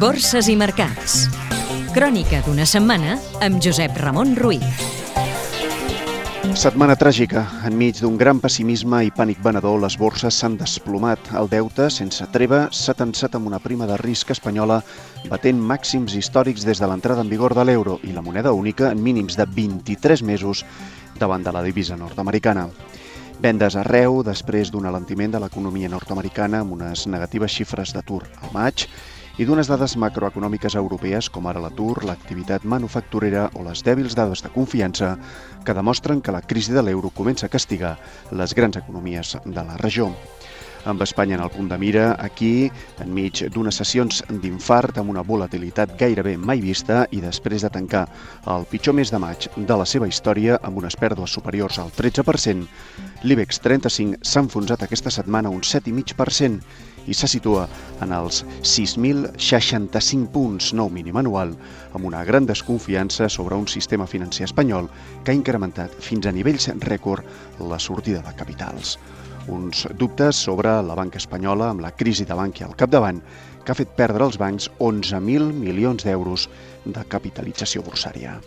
Borses i mercats. Crònica d'una setmana amb Josep Ramon Ruiz. Setmana tràgica. Enmig d'un gran pessimisme i pànic venedor, les borses s'han desplomat. El deute, sense treva, s'ha tensat amb una prima de risc espanyola batent màxims històrics des de l'entrada en vigor de l'euro i la moneda única en mínims de 23 mesos davant de la divisa nord-americana. Vendes arreu després d'un alentiment de l'economia nord-americana amb unes negatives xifres d'atur al maig i d'unes dades macroeconòmiques europees com ara l'atur, l'activitat manufacturera o les dèbils dades de confiança que demostren que la crisi de l'euro comença a castigar les grans economies de la regió amb Espanya en el punt de mira, aquí, enmig d'unes sessions d'infart amb una volatilitat gairebé mai vista i després de tancar el pitjor mes de maig de la seva història amb unes pèrdues superiors al 13%, l'IBEX 35 s'ha enfonsat aquesta setmana un 7,5% i se situa en els 6.065 punts, nou mínim anual, amb una gran desconfiança sobre un sistema financer espanyol que ha incrementat fins a nivells rècord la sortida de capitals uns dubtes sobre la banca espanyola amb la crisi de Bankia al capdavant que ha fet perdre als bancs 11.000 milions d'euros de capitalització borsària.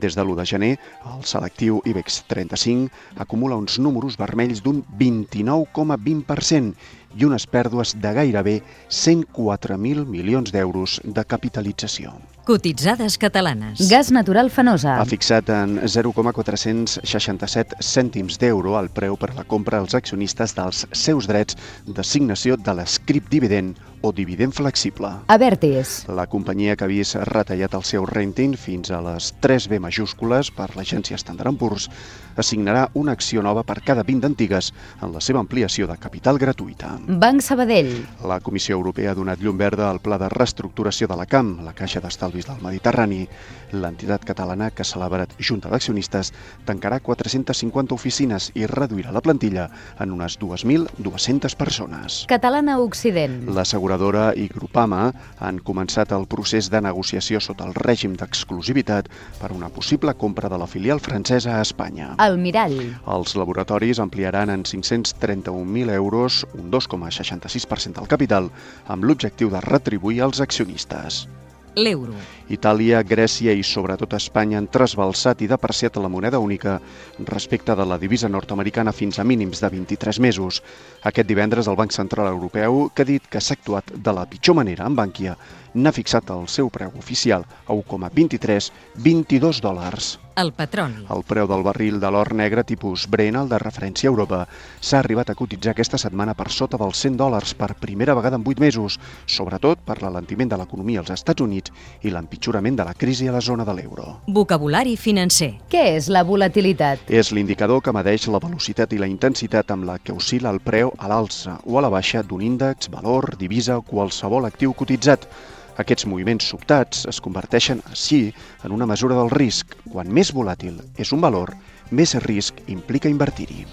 Des de l'1 de gener, el selectiu IBEX 35 acumula uns números vermells d'un 29,20% i unes pèrdues de gairebé 104.000 milions d'euros de capitalització. Cotitzades catalanes. Gas natural fenosa. Ha fixat en 0,467 cèntims d'euro el preu per la compra als accionistes dels seus drets d'assignació de l'escrip dividend o dividend flexible. Avertis. La companyia que ha vist retallat el seu renting fins a les 3B majúscules per l'agència Standard Poor's assignarà una acció nova per cada 20 antigues en la seva ampliació de capital gratuïta. Banc Sabadell. La Comissió Europea ha donat llum verda al pla de reestructuració de la CAM, la Caixa d'Estalvis del Mediterrani. L'entitat catalana que ha celebrat Junta d'Accionistes tancarà 450 oficines i reduirà la plantilla en unes 2.200 persones. Catalana Occident. L'asseguradora i Grupama han començat el procés de negociació sota el règim d'exclusivitat per una possible compra de la filial francesa a Espanya. El Mirall. Els laboratoris ampliaran en 531.000 euros, un 2,66% del capital, amb l'objectiu de retribuir als accionistes. L'euro. Itàlia, Grècia i sobretot Espanya han trasbalsat i depreciat la moneda única respecte de la divisa nord-americana fins a mínims de 23 mesos. Aquest divendres el Banc Central Europeu, que ha dit que s'ha actuat de la pitjor manera amb Bànquia, n'ha fixat el seu preu oficial a 1,2322 dòlars. El petroli. El preu del barril de l'or negre tipus Brent, el de referència a Europa, s'ha arribat a cotitzar aquesta setmana per sota dels 100 dòlars per primera vegada en 8 mesos, sobretot per l'alentiment de l'economia als Estats Units i l'empitjorament de la crisi a la zona de l'euro. Vocabulari financer. Què és la volatilitat? És l'indicador que medeix la velocitat i la intensitat amb la que oscil·la el preu a l'alça o a la baixa d'un índex, valor, divisa o qualsevol actiu cotitzat. Aquests moviments sobtats es converteixen així en una mesura del risc. Quan més volàtil és un valor, més risc implica invertir-hi.